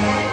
Bye.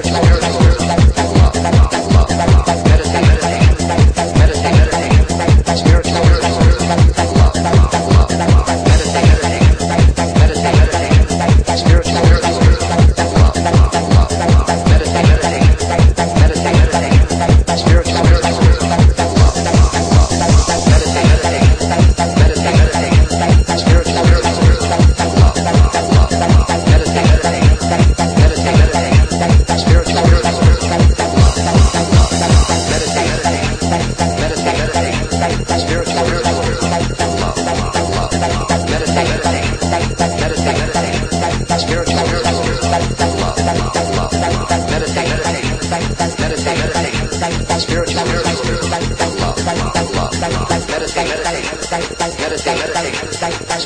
spiritual.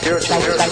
spiritual